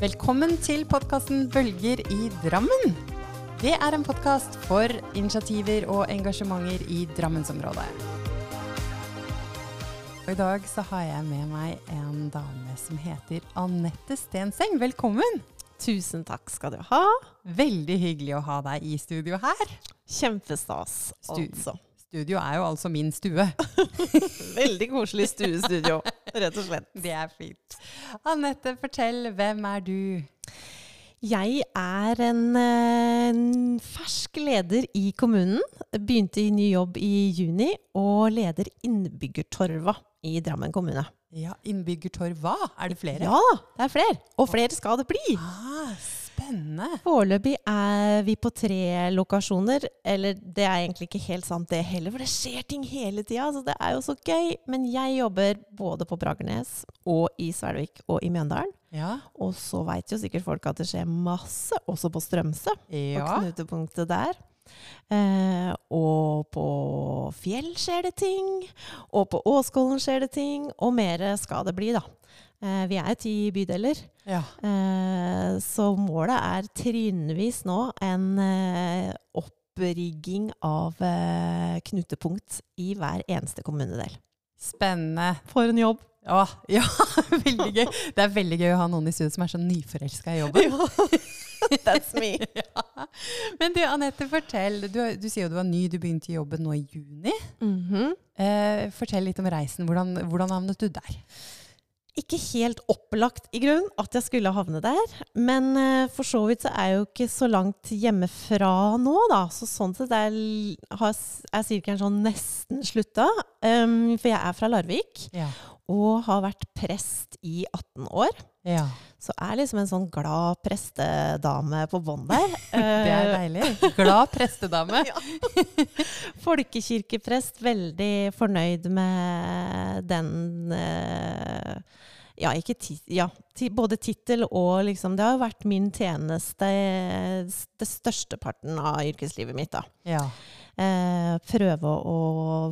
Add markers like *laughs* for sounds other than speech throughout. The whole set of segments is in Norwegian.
Velkommen til podkasten Bølger i Drammen. Det er en podkast for initiativer og engasjementer i Drammensområdet. Og I dag så har jeg med meg en dame som heter Anette Stenseng. Velkommen! Tusen takk skal du ha. Veldig hyggelig å ha deg i studio her. Kjempestas, altså. Studio er jo altså min stue. *laughs* Veldig koselig stuestudio, rett og slett. Det er fint. Anette, fortell. Hvem er du? Jeg er en, eh, en fersk leder i kommunen. Begynte i ny jobb i juni, og leder Innbyggertorva i Drammen kommune. Ja, Innbyggertorva? Er det flere? Ja, det er flere. Og flere skal det bli. Ah, spennende. Foreløpig er vi på tre lokasjoner. Eller det er egentlig ikke helt sant det heller, for det skjer ting hele tida. Så det er jo så gøy. Men jeg jobber både på Bragernes og i Svelvik og i Mjøndalen. Ja. Og så veit jo sikkert folk at det skjer masse også på Strømsø. Ja. knutepunktet der. Eh, og på Fjell skjer det ting. Og på Åskollen skjer det ting. Og mer skal det bli, da. Eh, vi er ti bydeler. ja. Eh, så målet er trinnvis nå en eh, opprigging av knutepunkt i hver eneste kommunedel. Spennende. For en jobb! Ja, *laughs* ja, veldig gøy. Det er veldig gøy å ha noen i studio som er så nyforelska i jobben. *laughs* That's me. *laughs* ja. Men du, Anette, fortell. Du, du sier jo du var ny, du begynte i jobben nå i juni. Mhm. Eh, fortell litt om reisen. Hvordan, hvordan havnet du der? Ikke helt opplagt i grunn at jeg skulle havne der, men eh, for så vidt så er jeg jo ikke så langt hjemmefra nå, da. Så sånn sett er, er sirkelen sånn nesten slutta. Um, for jeg er fra Larvik Ja. og har vært prest i 18 år. Ja. Så er liksom en sånn glad prestedame på bånn der. *laughs* Det er deilig. Glad prestedame. *laughs* Folkekirkeprest, veldig fornøyd med den eh, Ja, ja både tittel og liksom Det har jo vært min tjeneste det største parten av yrkeslivet mitt, da. Ja. Eh, prøve å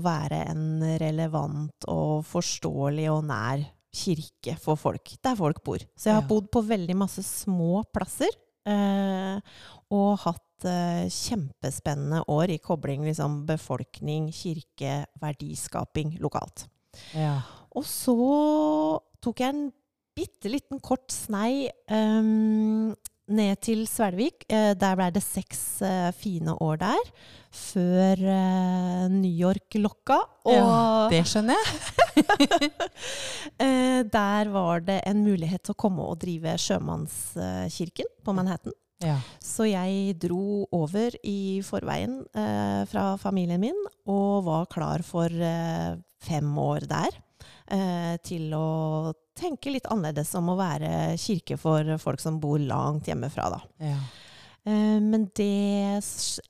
være en relevant og forståelig og nær kirke for folk, der folk bor. Så jeg har Ja. bodd på veldig masse små plasser. Eh, og hatt eh, kjempespennende år i kobling liksom, befolkning, kirke, verdiskaping lokalt. ja. Og så tok jeg en bitte liten kort snei ehm, ned til Svelvik. Eh, der ble det seks eh, fine år der. Før eh, New York lokka. Og ja. Det skjønner jeg. *laughs* eh, der var det en mulighet til å komme og drive Sjømannskirken på Manhattan. Ja. Så jeg dro over i forveien eh, fra familien min og var klar for eh, fem år der. Eh, til å tenke litt annerledes om å være kirke for folk som bor langt hjemmefra, da. Ja. Eh, men det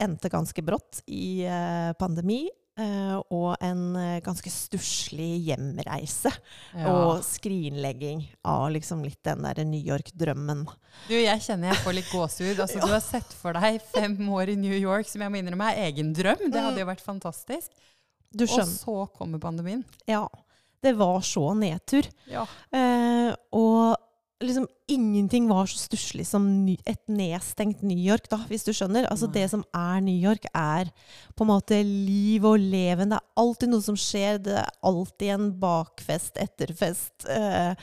endte ganske brått i eh, pandemi. eh, og en ganske stusslig hjemreise. Ja. Og skrinlegging av liksom litt den der New York-drømmen. Du, jeg kjenner jeg får litt gåsehud. Altså, Du har sett for deg fem år i New York, som jeg må innrømme er egen drøm. Det hadde jo vært fantastisk. Og så kommer pandemien. Ja. Det var så nedtur. Ja. Eh, og liksom ingenting var så stusslig som et nedstengt New York, da, hvis du skjønner. Altså Nei. Det som er New York, er på en måte liv og leven. Det er alltid noe som skjer. Det er alltid en bakfest, etterfest. Eh,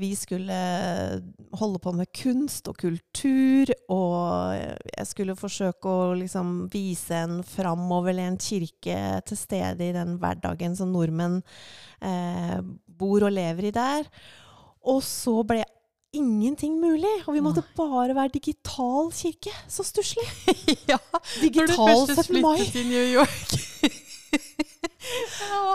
vi skulle holde på med kunst og kultur, og jeg skulle forsøke å liksom vise en framoverlent kirke til stede i den hverdagen som nordmenn eh, bor og lever i der. Og så ble ingenting mulig, og vi måtte bare være digital kirke. Så stusslig! *laughs* ja. Digital Når du 17. først mai. flyttet til New York. *laughs*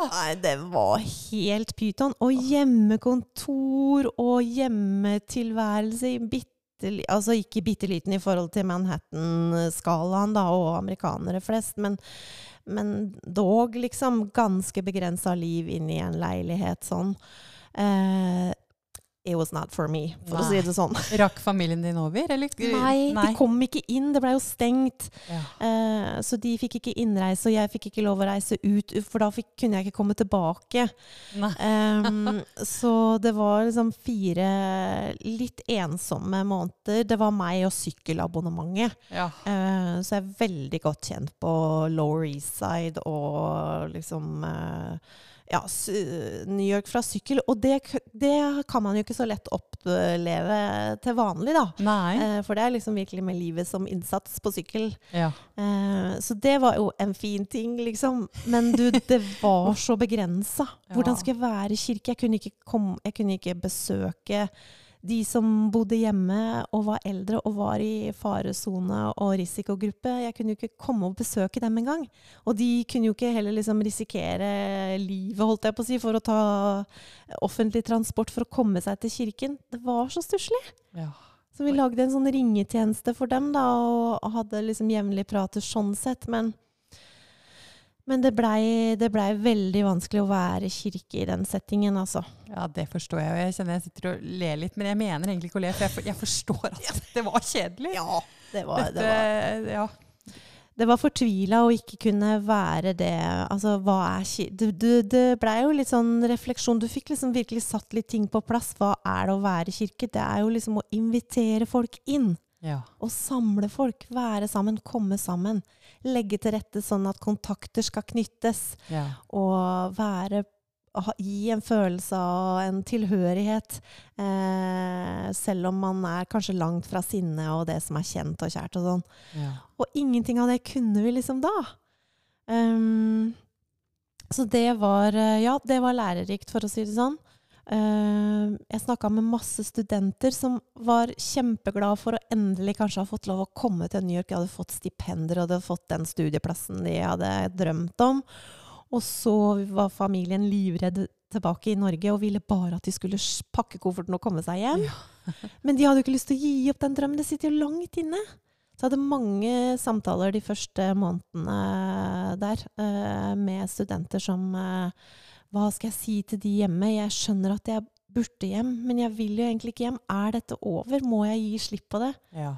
Nei, det var helt pyton. Og hjemmekontor og hjemmetilværelse i bitte Altså ikke bitte liten i forhold til Manhattan-skalaen da, og amerikanere flest, men, men dog liksom ganske begrensa liv inni en leilighet sånn. Eh, it was not for me, for å si det sånn. *laughs* Rakk familien din over, eller? *laughs* Nei, de kom ikke inn. Det blei jo stengt. Ja. Eh, så de fikk ikke innreise, og jeg fikk ikke lov å reise ut, for da fikk, kunne jeg ikke komme tilbake. Um, *laughs* så det var liksom fire litt ensomme måneder. Det var meg og sykkelabonnementet. Ja. Eh, så jeg er veldig godt kjent på Lower East Side og liksom eh, ja, New York fra sykkel. Og det, det kan man jo ikke så lett oppleve til vanlig, da. Nei. Eh, for det er liksom virkelig med livet som innsats på sykkel. Ja. Eh, så det var jo en fin ting, liksom. Men du, det var så begrensa. *laughs* Hvordan skulle jeg være i kirke? Jeg kunne ikke, komme, jeg kunne ikke besøke de som bodde hjemme og var eldre og var i faresone og risikogruppe. Jeg kunne jo ikke komme og besøke dem engang. Og de kunne jo ikke heller liksom risikere livet, holdt jeg på å si, for å ta offentlig transport for å komme seg til kirken. Det var så stusslig. ja. Så vi lagde en sånn ringetjeneste for dem, da, og hadde liksom jevnlig prater sånn sett. Men, men det blei ble veldig vanskelig å være kirke i den settingen, altså. Ja, det forstår jeg. Og jeg kjenner jeg sitter og ler litt, men jeg mener egentlig ikke å le, for jeg, for, jeg forstår at det var kjedelig. Ja, det var, det var, ja. det var fortvila å ikke kunne være det. Altså, hva er kirke det, det blei jo litt sånn refleksjon. Du fikk liksom virkelig satt litt ting på plass. Hva er det å være kirke? Det er jo liksom å invitere folk inn. Ja. Å samle folk, være sammen, komme sammen. Legge til rette sånn at kontakter skal knyttes. ja. Og være Gi en følelse av en tilhørighet. Eh, selv om man er kanskje langt fra sinne og det som er kjent og kjært og sånn. ja. Og ingenting av det kunne vi liksom da. Um, så det var eh, Ja, det var lærerikt, for å si det sånn. Ehm, jeg snakka med masse studenter som var kjempeglade for å endelig kanskje ha fått lov å komme til New York. De hadde fått stipender og hadde fått den studieplassen de hadde drømt om. Og så var familien livredd tilbake i Norge og ville bare at de skulle pakke kofferten og komme seg hjem. *laughs* Men de hadde jo ikke lyst til å gi opp den drømmen. Det sitter jo langt inne. Så jeg hadde mange samtaler de første månedene der eh, med studenter som eh, Hva skal jeg si til de hjemme? Jeg skjønner at jeg burde hjem, men jeg vil jo egentlig ikke hjem. Er dette over? Må jeg gi slipp på det? ja.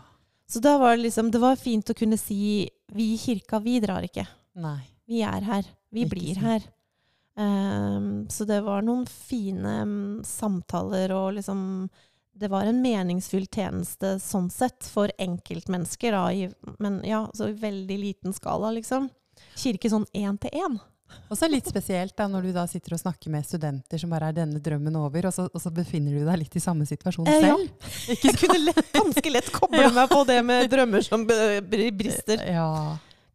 Så da var det liksom Det var fint å kunne si Vi i kirka, vi drar ikke. Nei. Vi er her. Vi Ikke blir sånn. her. Um, så det var noen fine um, samtaler og liksom Det var en meningsfull tjeneste sånn sett for enkeltmennesker, da, i, men ja, så i veldig liten skala, liksom. Kirke sånn én til én. Og så litt spesielt da, når du da sitter og snakker med studenter som bare er denne drømmen over, og så, og så befinner du deg litt i samme situasjon Eh, ja. selv. Ikke Jeg kunne lett, ganske lett koble *laughs* meg på det med drømmer som brister. Ja.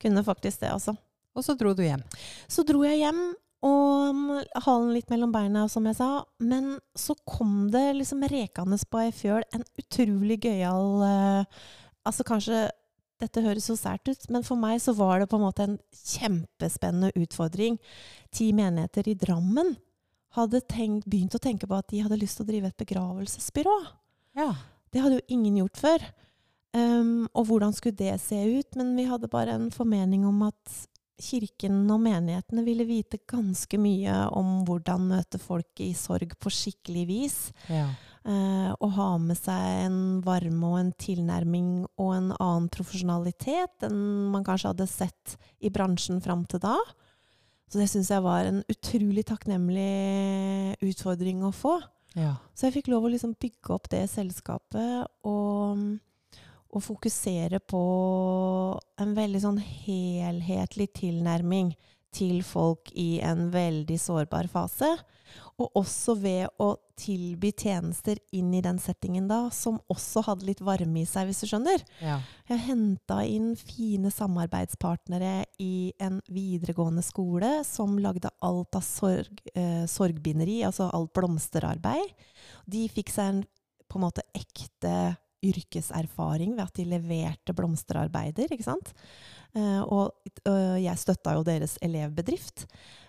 Kunne faktisk det, altså. Og så dro du hjem. Så dro jeg hjem, og mm, halen litt mellom beina, som jeg sa. Men så kom det liksom rekende på ei fjøl en utrolig gøyal uh, Altså kanskje dette høres så sært ut, men for meg så var det på en måte en kjempespennende utfordring. Ti menigheter i Drammen hadde tenkt, begynt å tenke på at de hadde lyst til å drive et begravelsesbyrå. Ja. Det hadde jo ingen gjort før. Um, og hvordan skulle det se ut? Men vi hadde bare en formening om at kirken og menighetene ville vite ganske mye om hvordan møte folk i sorg på skikkelig vis. ja. Eh, og ha med seg en varme og en tilnærming og en annen profesjonalitet enn man kanskje hadde sett i bransjen fram til da. Så det syns jeg var en utrolig takknemlig utfordring å få. ja. Så jeg fikk lov å liksom bygge opp det selskapet og, og fokusere på en veldig sånn helhetlig tilnærming til folk i en veldig sårbar fase. Og også ved å tilby tjenester inn i den settingen da, som også hadde litt varme i seg, hvis du skjønner. ja. Jeg henta inn fine samarbeidspartnere i en videregående skole som lagde alt av sorg, eh, sorgbinderi, altså alt blomsterarbeid. De fikk seg en på en måte ekte yrkeserfaring ved at de leverte blomsterarbeider, ikke sant. Eh, og øh, jeg støtta jo deres elevbedrift.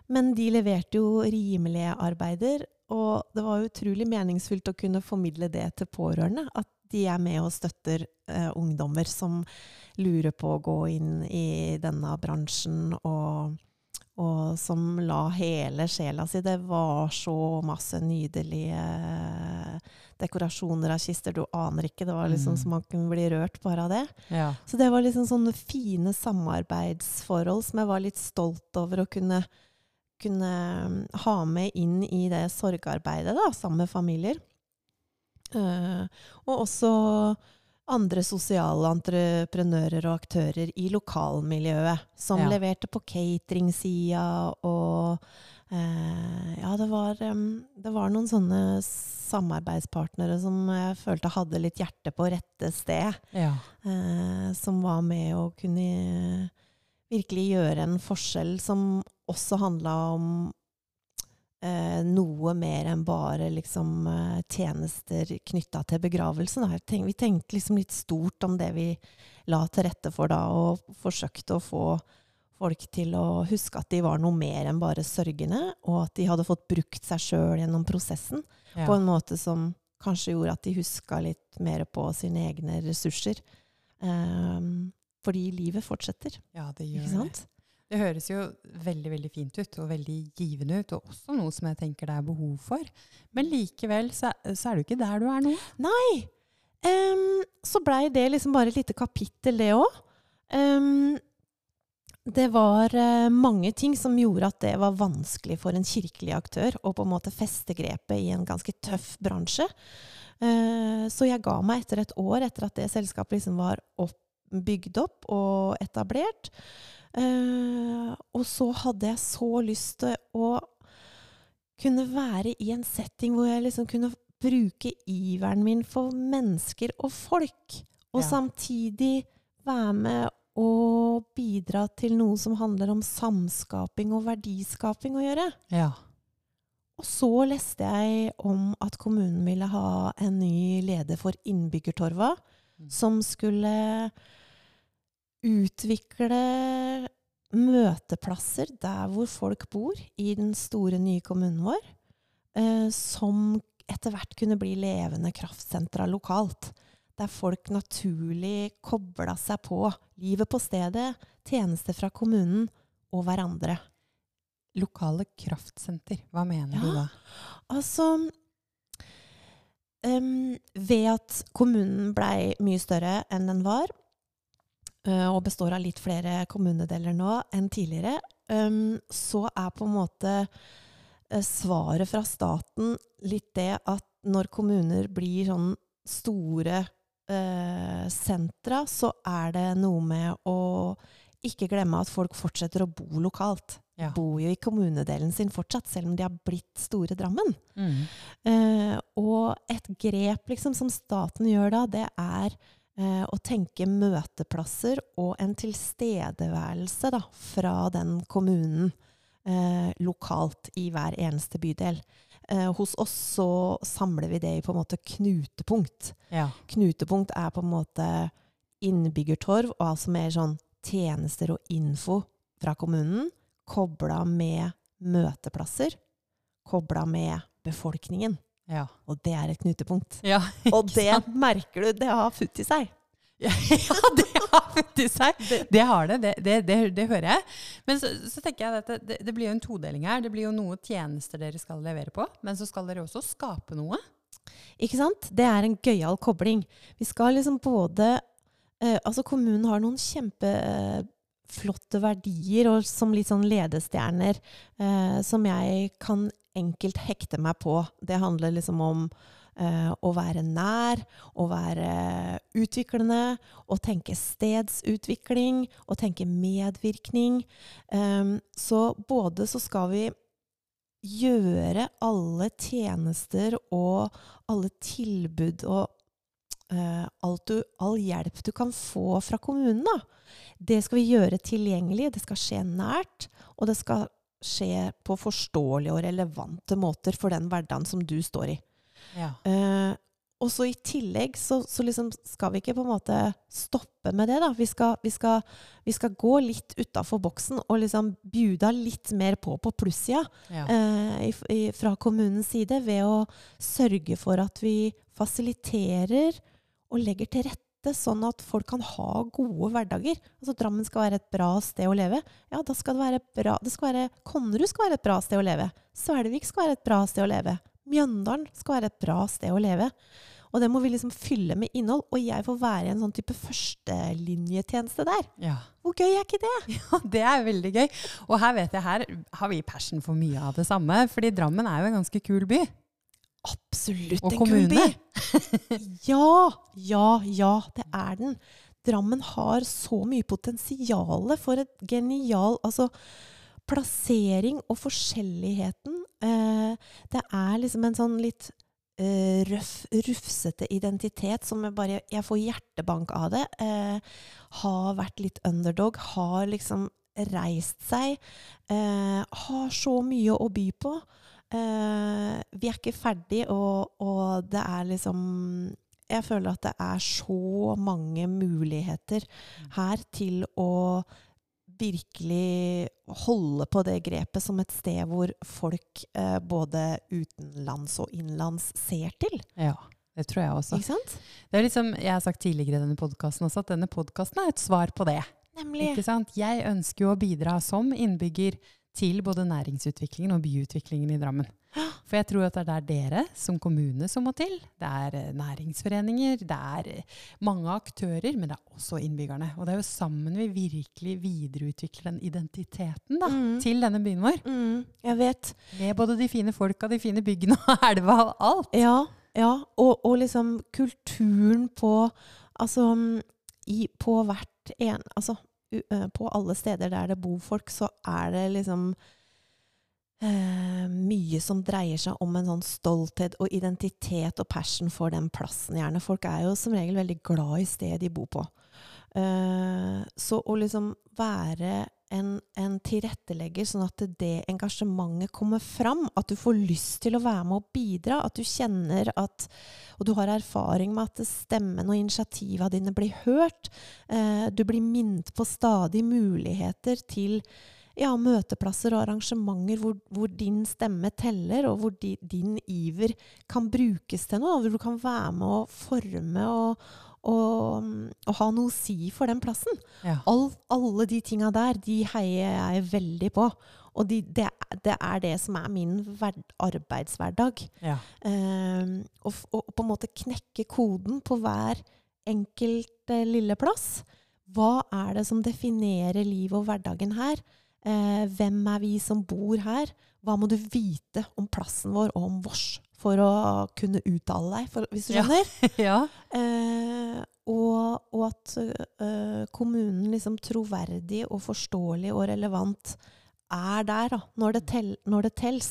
Men de leverte jo rimelige arbeider, og det var utrolig meningsfullt å kunne formidle det til pårørende. At de er med og støtter eh, ungdommer som lurer på å gå inn i denne bransjen, og, og som la hele sjela si. Det var så masse nydelige dekorasjoner av kister. Du aner ikke. Det var liksom Mm. så man kunne bli rørt bare av det. Ja. Så det var liksom sånne fine samarbeidsforhold som jeg var litt stolt over å kunne, kunne mm, ha med inn i det sorgarbeidet da, sammen med familier. Uh, og også andre sosiale entreprenører og aktører i lokalmiljøet, som Ja. leverte på catering-sida og eh, Ja, det var, um, det var noen sånne samarbeidspartnere som jeg følte hadde litt hjerte på rette sted ja. eh, som var med og kunne virkelig gjøre en forskjell som også handla om eh, noe mer enn bare liksom, eh, tjenester knytta til begravelsen. Tenk- vi tenkte liksom litt stort om det vi la til rette for da, og forsøkte å få folk til å huske at de var noe mer enn bare sørgende, og at de hadde fått brukt seg sjøl gjennom prosessen ja. på en måte som kanskje gjorde at de huska litt mer på sine egne ressurser. Ehm, fordi livet fortsetter, ja, det gjør ikke det. sant? Det høres jo veldig veldig fint ut, og veldig givende ut, og også noe som jeg tenker det er behov for. Men likevel så, så er du ikke der du er nå. Nei! Um, så blei det liksom bare et lite kapittel, det òg. det var uh, mange ting som gjorde at det var vanskelig for en kirkelig aktør å på en måte feste grepet i en ganske tøff bransje. Uh, så jeg ga meg etter et år, etter at det selskapet liksom var opp, bygd opp og etablert. Eh, og så hadde jeg så lyst til å kunne være i en setting hvor jeg liksom kunne bruke iveren min for mennesker og folk. Og Ja. samtidig være med og bidra til noe som handler om samskaping og verdiskaping å gjøre. Ja. Og så leste jeg om at kommunen ville ha en ny leder for Innbyggertorva. Som skulle utvikle møteplasser der hvor folk bor, i den store, nye kommunen vår, eh, som etter hvert kunne bli levende kraftsentra lokalt. Der folk naturlig kobla seg på livet på stedet, tjenester fra kommunen og hverandre. Lokale kraftsenter, hva mener Ja. du da? Altså em, Ved at kommunen blei mye større enn den var, uh, og består av litt flere kommunedeler nå enn tidligere, um, så er på en måte eh, svaret fra staten litt det at når kommuner blir sånn store uh, sentra, så er det noe med å ikke glemme at folk fortsetter å bo lokalt. Ja. Bor jo i kommunedelen sin fortsatt, selv om de har blitt store Drammen. Mm. Eh, og et grep liksom, som staten gjør da, det er eh, å tenke møteplasser og en tilstedeværelse da, fra den kommunen eh, lokalt i hver eneste bydel. Eh, hos oss så samler vi det i på en måte knutepunkt. Ja. Knutepunkt er på en måte innbyggertorv, og altså mer sånn tjenester og info fra kommunen, kobla med møteplasser, kobla med befolkningen. Ja. Og det er et knutepunkt. ja. *laughs* Og det merker du, det har futt i seg. *laughs* Ja, det har futt i seg. *laughs* Det har det, det, det, det, hører jeg. Men så, så tenker jeg at det, det blir jo en todeling her. Det blir jo noe tjenester dere skal levere på, men så skal dere også skape noe. Ikke sant? Det er en gøyal kobling. Vi skal liksom både eh, Altså, kommunen har noen kjempeflotte verdier og som litt sånn ledestjerner eh, som jeg kan enkelt hekte meg på. Det handler liksom om eh, å være nær, å være utviklende, å tenke stedsutvikling, å tenke medvirkning. Eh, så både så skal vi gjøre alle tjenester og alle tilbud og du, all hjelp du kan få fra kommunen, da. Det skal vi gjøre tilgjengelig, det skal skje nært, og det skal skje på forståelige og relevante måter for den hverdagen som du står i. Ja. Eh, og så i tillegg så, så liksom skal vi ikke på en måte stoppe med det, da. Vi skal, vi skal, vi skal gå litt utafor boksen og liksom bjuda litt mer på på plussida Ja. eh, fra kommunens side ved å sørge for at vi fasiliterer og legger til rette sånn at folk kan ha gode hverdager. Altså Drammen skal være et bra sted å leve. Ja, da skal det være bra det skal være, Konnerud skal være et bra sted å leve. Svelvik skal være et bra sted å leve. Mjøndalen skal være et bra sted å leve. Og det må vi liksom fylle med innhold. Og jeg får være i en sånn type førstelinjetjeneste der. Ja. Hvor gøy er ikke det? *laughs* Ja, det er veldig gøy. Og her vet jeg, her har vi passion for mye av det samme. Fordi Drammen er jo en ganske kul by. Absolutt Og en kul *laughs* by. ja, ja, ja, det er den. Drammen har så mye potensial for et genial Altså, plassering og forskjelligheten. Eh, det er liksom en sånn litt eh, røff, rufsete identitet som jeg bare Jeg får hjertebank av det. Eh, har vært litt underdog. Har liksom reist seg. Eh, har så mye å by på. Eh, vi er ikke ferdig, og, og det er liksom Jeg føler at det er så mange muligheter her til å virkelig holde på det grepet som et sted hvor folk eh, både utenlands og innenlands ser til. Ja, det tror jeg også. Ikke sant? Det er liksom, jeg har sagt tidligere i denne podkasten også at denne podkasten er et svar på det. Nemlig. Ikke sant? Jeg ønsker jo å bidra som innbygger til både næringsutviklingen og byutviklingen i Drammen. For jeg tror at det er dere som kommune som må til. Det er eh, næringsforeninger, det er eh, mange aktører, men det er også innbyggerne. Og det er jo sammen vi virkelig videreutvikler den identiteten da, Mm. til denne byen vår. Mm, jeg vet. Med både de fine folka, de fine byggene og *laughs* elva og alt. Ja, ja. Og, og liksom kulturen på Altså mm, i, på hvert en Altså på alle steder der det bor folk, så er det liksom eh, mye som dreier seg om en sånn stolthet og identitet og passion for den plassen, gjerne. Folk er jo som regel veldig glad i stedet de bor på. Eh, så å liksom være en, en tilrettelegger, sånn at det engasjementet kommer fram. At du får lyst til å være med og bidra. At du kjenner at Og du har erfaring med at stemmen og initiativene dine blir hørt. Eh, du blir minnet på stadig muligheter til ja, møteplasser og arrangementer hvor, hvor din stemme teller, og hvor di, din iver kan brukes til noe. Hvor du kan være med og forme og, og, å, ha noe å si for den plassen. Ja. All, alle de tinga der, de heier jeg veldig på. Og de, det, det er det som er min verd, arbeidshverdag. Ja. Ehm, og, og på en måte knekke koden på hver enkelt eh, lille plass. Hva er det som definerer livet og hverdagen her? Eh, hvem er vi som bor her? Hva må du vite om plassen vår og om vårs for å kunne uttale deg, for, hvis du Ja. skjønner? *laughs* ja. Eh, og, og at eh, kommunen liksom troverdig og forståelig og relevant er der da, når det, tel, når det tels.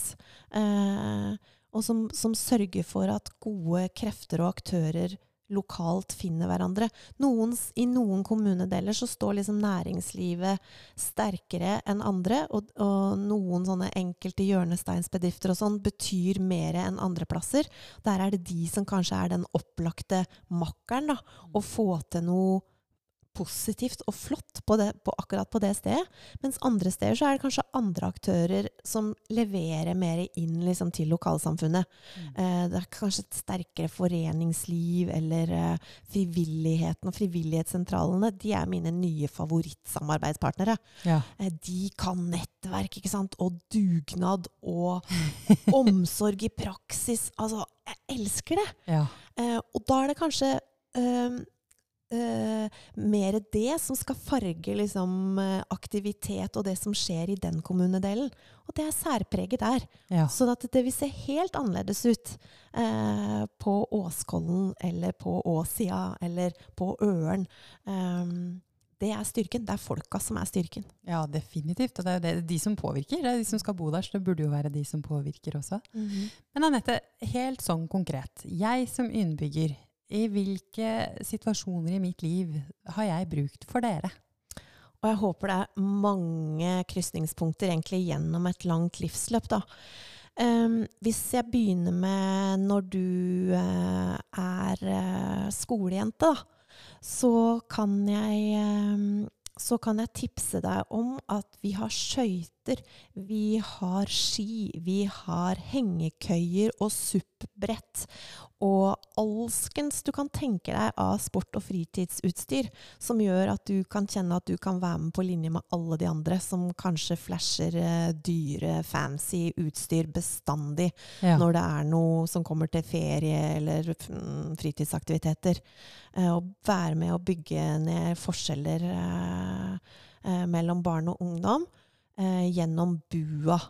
Eh, og som, som sørger for at gode krefter og aktører lokalt finner hverandre. Noen, I noen kommunedeler så står liksom næringslivet sterkere enn andre, og, og noen sånne enkelte hjørnesteinsbedrifter og sånn betyr mer enn andre plasser. Der er det de som kanskje er den opplagte makkeren, da, å få til noe positivt og flott på, det, på akkurat på det stedet. Mens andre steder så er det kanskje andre aktører som leverer mer inn liksom, til lokalsamfunnet. Eh, det er kanskje et sterkere foreningsliv eller eh, frivilligheten og frivillighetssentralene. De er mine nye favorittsamarbeidspartnere. ja. Eh, de kan nettverk, ikke sant? Og dugnad og *laughs* omsorg i praksis. Altså, jeg elsker det! ja. Eh, og da er det kanskje eh, mer det som skal farge liksom, eh, aktivitet og det som skjer i den kommunedelen. Og det er særpreget der. ja. Så at det vil se helt annerledes ut uh, på Åskollen eller på Åsia eller på Øren. Um, det er styrken. Det er folka som er styrken. Ja, definitivt. Og det er jo det, de som påvirker. Det er de som skal bo der, så det burde jo være de som påvirker også. Men Anette, helt sånn konkret. Jeg som innbygger, i hvilke situasjoner i mitt liv har jeg brukt for dere? Og jeg håper det er mange krysningspunkter egentlig gjennom et langt livsløp. Da. Um, hvis jeg begynner med når du uh, er uh, skolejente, da, så kan jeg um, så kan jeg tipse deg om at vi har skøyter, vi har ski, vi har hengekøyer og SUP-brett. Og alskens du kan tenke deg av sport- og fritidsutstyr, som gjør at du kan kjenne at du kan være med på linje med alle de andre som kanskje flasher eh, dyre, fancy utstyr bestandig Ja. når det er noe som kommer til ferie eller mm, fritidsaktiviteter. Eh, å være med å bygge ned forskjeller eh, eh, mellom barn og ungdom eh, gjennom BUA.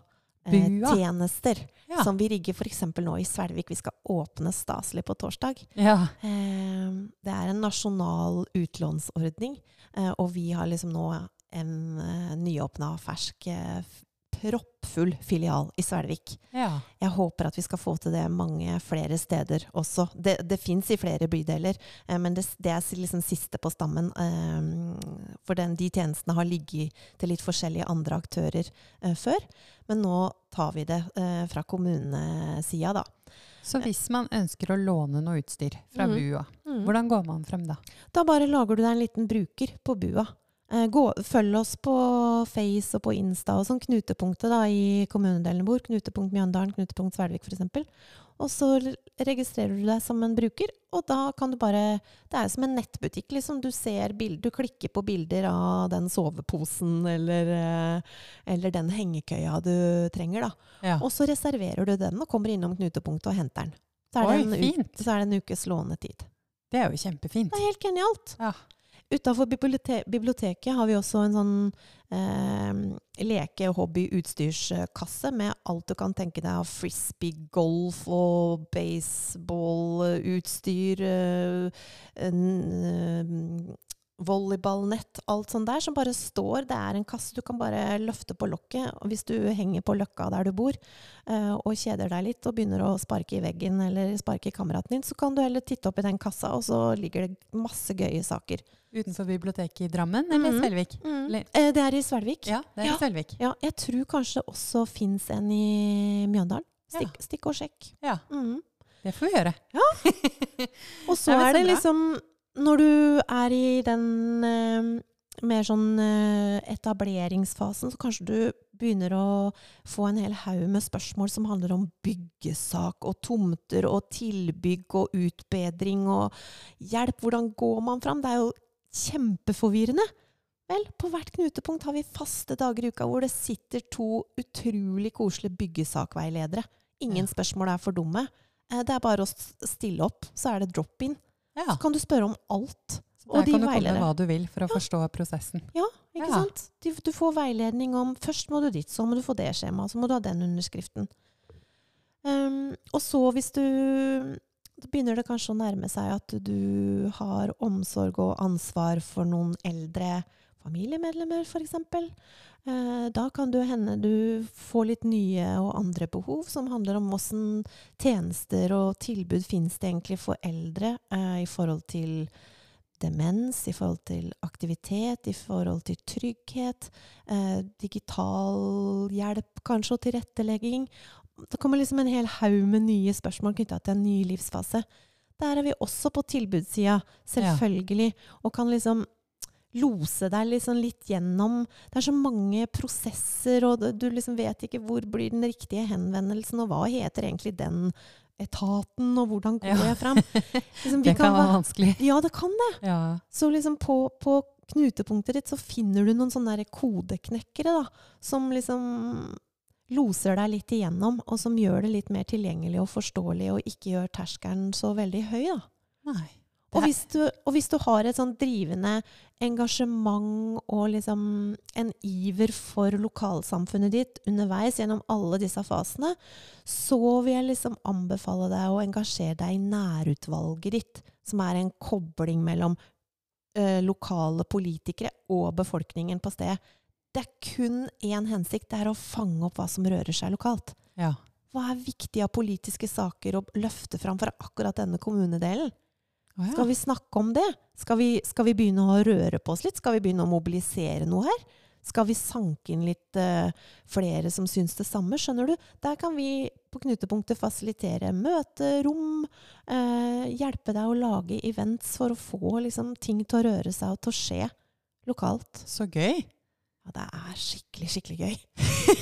Ja. som vi rigger f.eks. nå i Svelvik. Vi skal åpne staselig på torsdag. ja. Eh, det er en nasjonal utlånsordning, eh, og vi har liksom nå en eh, nyåpna, fersk, eh, proppfull filial i Svelvik. ja. Jeg håper at vi skal få til det mange flere steder også. Det, det fins i flere bydeler, eh, men det, det er liksom siste på stammen. Eh, for den, de tjenestene har ligget til litt forskjellige andre aktører eh, før. Men nå tar vi det eh, fra kommunesida, da. Så hvis man ønsker å låne noe utstyr fra mm. BUA, hvordan går man frem da? Da bare lager du deg en liten bruker på bua. Eh, gå, følg oss på Face og på Insta og sånn, knutepunktet da, i kommunedelen våre. Knutepunkt Mjøndalen, knutepunkt Svelvik f.eks. Og så registrerer du deg som en bruker, og da kan du bare Det er jo som en nettbutikk, liksom. Du ser bilder, du klikker på bilder av den soveposen eller, eh, eller den hengekøya du trenger, da. Ja. Og så reserverer du den og kommer innom knutepunktet og henter den. Så er, Oi, det, en, fint. så er det en ukes lånetid. Det er jo kjempefint. Det er helt genialt. Ja. Utafor bibliote biblioteket har vi også en sånn eh, leke-, hobby-, utstyrskasse med alt du kan tenke deg av frisbee, golf og baseballutstyr. Eh, en, eh, volleyballnett, alt sånt der, som bare står. Det er en kasse du kan bare løfte på lokket hvis du henger på løkka der du bor eh, og kjeder deg litt og begynner å sparke i veggen eller sparke i kameraten din, så kan du heller titte opp i den kassa, og så ligger det masse gøye saker. Utenfor biblioteket i Drammen eller mm. Svelvik? Eh, det er i Svelvik. Ja, det er Ja. i Svelvik. Ja, jeg tror kanskje det også fins en i Mjøndalen. Stikk, stikk og sjekk. Ja, Mm. det får vi gjøre. *laughs* Og så Nei, er det liksom Når du er i den eh, mer sånn eh, etableringsfasen, så kanskje du begynner å få en hel haug med spørsmål som handler om byggesak og tomter og tilbygg og utbedring og hjelp. Hvordan går man fram? Det er jo kjempeforvirrende. Vel, på hvert knutepunkt har vi faste dager i uka hvor det sitter to utrolig koselige byggesakveiledere. Ingen spørsmål er for dumme. Eh, Det er bare å stille opp, så er det drop-in. Ja, Så kan du spørre om alt. og der kan du komme med hva du vil for å forstå prosessen. Ja, ikke Ja. sant? De, du får veiledning om Først må du dit, så må du få det skjemaet, så må du ha den underskriften. Um, og så hvis du Da begynner det kanskje å nærme seg at du har omsorg og ansvar for noen eldre familiemedlemmer, f.eks. Uh, da kan det hende du får litt nye og andre behov, som handler om åssen tjenester og tilbud finnes det egentlig for eldre eh, i forhold til demens, i forhold til aktivitet, i forhold til trygghet, eh, digital hjelp kanskje, og tilrettelegging. Det kommer liksom en hel haug med nye spørsmål knytta til en ny livsfase. Der er vi også på tilbudssida, selvfølgelig, og kan liksom lose deg liksom litt gjennom Det er så mange prosesser, og du liksom vet ikke hvor blir den riktige henvendelsen, og hva heter egentlig den etaten, og hvordan går Ja. jeg fram? Liksom, vi Det kan være være- vanskelig. Ja, det kan det. Ja. Så liksom på, på knutepunktet ditt så finner du noen sånne kodeknekkere, da, som liksom loser deg litt igjennom, og som gjør det litt mer tilgjengelig og forståelig, og ikke gjør terskelen så veldig høy, da. Nei. Og hvis, du, og hvis du har et sånn drivende engasjement og liksom en iver for lokalsamfunnet ditt underveis gjennom alle disse fasene, så vil jeg liksom anbefale deg å engasjere deg i nærutvalget ditt, som er en kobling mellom ø, lokale politikere og befolkningen på stedet. Det er kun én hensikt, det er å fange opp hva som rører seg lokalt. Ja. Hva er viktig av politiske saker å løfte fram for akkurat denne kommunedelen? Å, ja. Skal vi snakke om det? Skal vi, skal vi begynne å røre på oss litt? Skal vi begynne å mobilisere noe her? Skal vi sanke inn litt uh, flere som syns det samme? Skjønner du? Der kan vi på knutepunktet fasilitere møterom, uh, hjelpe deg å lage events for å få liksom, ting til å røre seg og til å skje lokalt. Så gøy. Ja, det er skikkelig, skikkelig gøy.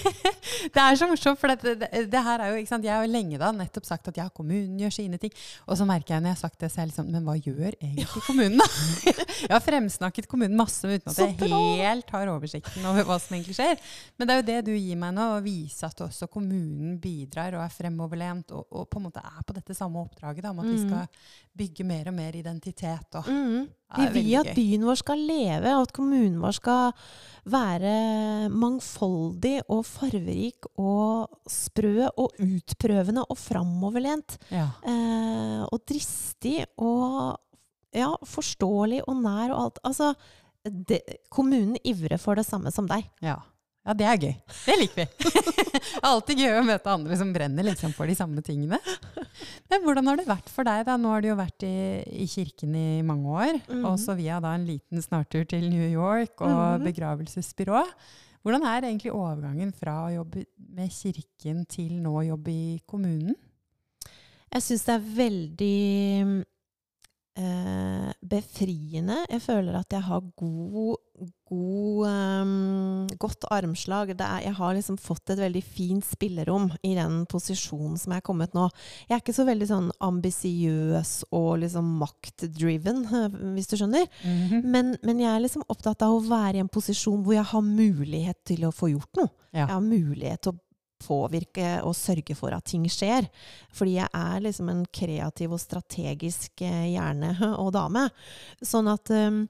*laughs* det er så morsomt, for det, det, det her er jo, ikke sant? Jeg har jo lenge da nettopp sagt at ja, kommunen gjør sine ting. Og så merker jeg når jeg har sagt det, så er jeg liksom Men hva gjør egentlig kommunen, da? *laughs* jeg har fremsnakket kommunen masse uten at jeg helt har oversikten over hva som egentlig skjer. Men det er jo det du gir meg nå, å vise at også kommunen bidrar og er fremoverlent og, og på en måte er på dette samme oppdraget da, om at vi Mm. skal bygge mer og mer identitet. Og, Mm. Vi vil at byen vår skal leve, og at kommunen vår skal være mangfoldig og farverik og sprø og utprøvende og framoverlent. ja. Eh, og dristig og ja, forståelig og nær og alt. Altså, det, kommunen ivrer for det samme som deg. Ja. Ja, det er gøy. Det liker vi. *laughs* det er alltid gøy å møte andre som brenner liksom for de samme tingene. Men hvordan har det vært for deg? da? Nå har du jo vært i, i kirken i mange år. Mhm. Og så via da en liten snartur til New York og Mhm. begravelsesbyrå. Hvordan er egentlig overgangen fra å jobbe med kirken til nå å jobbe i kommunen? Jeg syns det er veldig eh, befriende. Jeg føler at jeg har god, god um, godt armslag. Det er, jeg har liksom fått et veldig fint spillerom i den posisjonen som jeg er kommet nå. Jeg er ikke så veldig sånn ambisiøs og liksom maktdriven, *laughs* hvis du skjønner. Men, men jeg er liksom opptatt av å være i en posisjon hvor jeg har mulighet til å få gjort noe. Ja. Jeg har mulighet til å påvirke og sørge for at ting skjer. Fordi jeg er liksom en kreativ og strategisk eh, hjerne *laughs* og dame. Sånn at eh,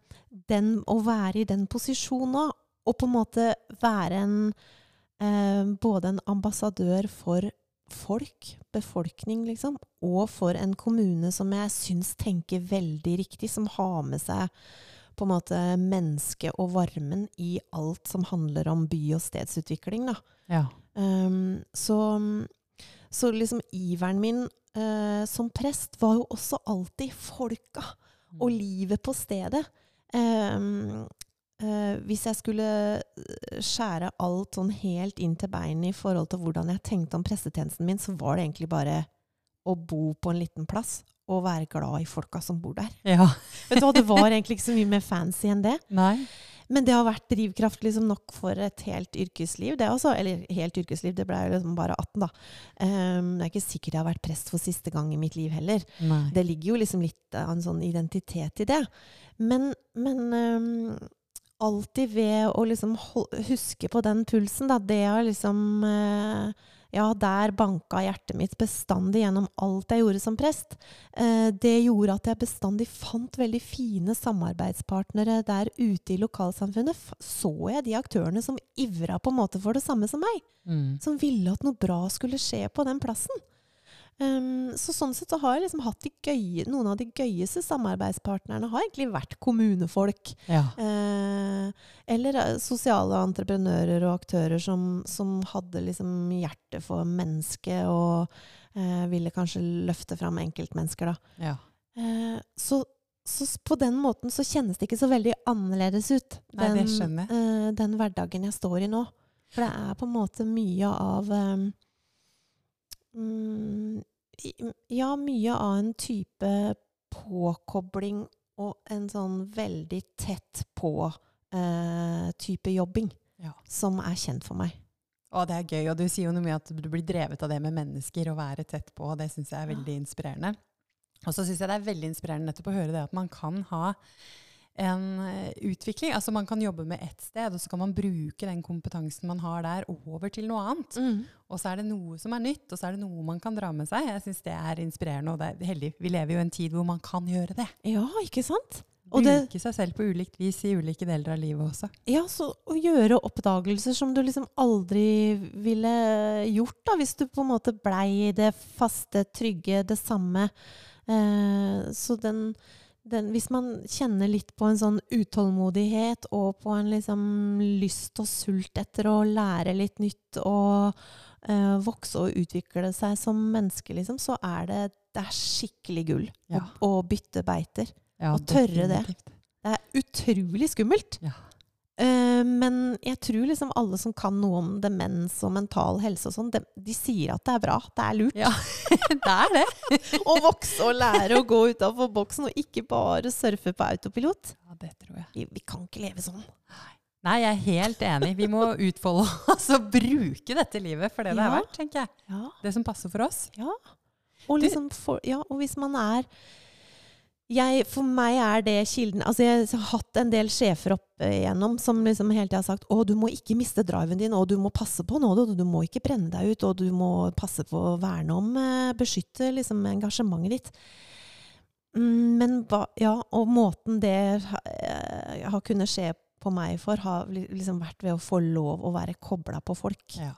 den, å være i den posisjonen nå, og på en måte være en eh, både en ambassadør for folk, befolkning, liksom, og for en kommune som jeg syns tenker veldig riktig, som har med seg på en måte mennesket og varmen i alt som handler om by- og stedsutvikling. Da. Ja. Um, så, så liksom iveren min uh, som prest var jo også alltid folka og livet på stedet. Um, uh, hvis jeg skulle eh, skjære alt sånn helt inn til beinet i forhold til hvordan jeg tenkte om prestetjenesten min, så var det egentlig bare å bo på en liten plass og være glad i folka som bor der. ja. Vet du hva, Det var *laughs* egentlig ikke så mye mer fancy enn det. Nei. Men det har vært drivkraft liksom nok for et helt yrkesliv. det også. Eller helt yrkesliv, det ble jo liksom bare 18, da. Um, det er ikke sikkert jeg har vært prest for siste gang i mitt liv heller. Nei. Det ligger jo liksom litt av en sånn identitet i det. Men, men um, alltid ved å liksom huske på den pulsen, da. Det har liksom eh, Ja, der banka hjertet mitt bestandig gjennom alt jeg gjorde som prest. Eh, det gjorde at jeg bestandig fant veldig fine samarbeidspartnere der ute i lokalsamfunnet. Så jeg de aktørene som ivra på en måte for det samme som meg Mm. som ville at noe bra skulle skje på den plassen. Um, så sånn sett så har jeg liksom hatt de gøye, noen av de gøyeste samarbeidspartnerne har egentlig vært kommunefolk. Ja. Uh, eller eh, sosiale entreprenører og aktører som, som hadde liksom hjerte for mennesket og uh, ville kanskje løfte fram enkeltmennesker, da. ja. Uh, så, så på den måten så kjennes det ikke så veldig annerledes ut, Nei, den, den hverdagen jeg står i nå. For det er på en måte mye av eh, mm, Ja, mye av en type påkobling og en sånn veldig tett på eh, jobbing Ja. som er kjent for meg. Å, det er gøy, og du sier jo noe med at du blir drevet av det med mennesker å være tett på, og det syns jeg er Ja. veldig inspirerende. Og så syns jeg det er veldig inspirerende nettopp å høre det at man kan ha en eh, utvikling. Altså man kan jobbe med ett sted, og så kan man bruke den kompetansen man har der, over til noe annet. Og så er det noe som er nytt, og så er det noe man kan dra med seg. Jeg syns det er inspirerende, og det er heldig. Vi lever jo i en tid hvor man kan gjøre det. Ja, ikke sant? Og det- Bruke seg selv på ulikt vis i ulike deler av livet også. Ja, så å gjøre oppdagelser som du liksom aldri ville gjort, da, hvis du på en måte blei i det faste, trygge, det samme. Eh, så den, den Hvis man kjenner litt på en sånn utålmodighet og på en liksom lyst og sult etter å lære litt nytt og eh, vokse og utvikle seg som menneske, liksom, så er det, det er skikkelig gull Ja. å, å bytte beiter. Ja, og tørre det. Det er utrolig skummelt. Ja. Eh, men jeg tror liksom alle som kan noe om demens og mental helse og sånn, de, de sier at det er bra. Det er lurt Ja, *laughs* det er det. *laughs* å vokse og lære å gå utafor boksen, og ikke bare surfe på autopilot. Ja, det tror jeg. Vi, vi kan ikke leve sånn. Nei, jeg er helt enig. Vi må utfolde *laughs* oss og bruke dette livet for det det er Ja. verdt, tenker jeg. Ja. Det som passer for oss. Ja. Og, liksom for, ja, og hvis man er jeg, For meg er det kilden Altså, jeg har hatt en del sjefer opp igjennom som liksom hele tida har sagt å, du må ikke miste driven din, og du må passe på nå, du, du må ikke brenne deg ut, og du må passe på å verne om eh, Beskytte liksom engasjementet ditt. Mm, men ja, og måten det eh, har kunnet skje på meg for, har liksom vært ved å få lov å være kobla på folk. Ja.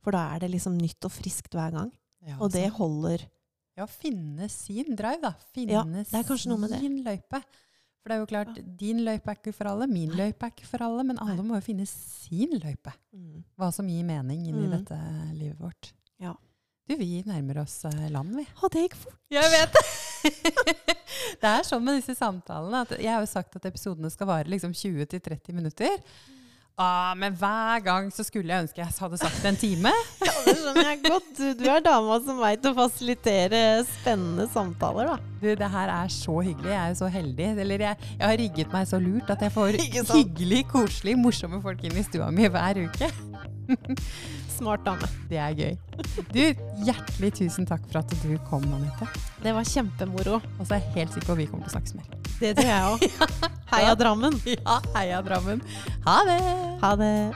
For da er det liksom nytt og friskt hver gang. Og det holder Ja, finne sin drive, da. Finne Ja, det kanskje noe med det. sin løype. For det er jo klart, din løype er ikke for alle, min løype er ikke for alle, men alle må jo finne sin løype. Hva som gir mening inn i Mm. dette livet vårt. Ja. Du, vi nærmer oss eh, land, vi. Å, det gikk fort. Jeg vet det! *laughs* det er sånn med disse samtalene at jeg har jo sagt at episodene skal vare liksom 20-30 minutter. Ah, men hver gang så skulle jeg ønske jeg hadde sagt en time. *laughs* Ja, det skjønner jeg godt. Du, du er dama som veit å fasilitere spennende samtaler, da. Du, det her er så hyggelig. Jeg er jo så heldig. Eller jeg, jeg har rigget meg så lurt at jeg får *laughs* hyggelig, koselig, morsomme folk inn i stua mi hver uke. *laughs* Smart dame. Det er gøy. Du, hjertelig tusen takk for at du kom, Anette. Det var kjempemoro. Og så er jeg helt sikker på at vi kommer til å snakkes mer. Det tror jeg òg. Heia Drammen. *laughs* Ja, heia Drammen. Ha det! Ha det.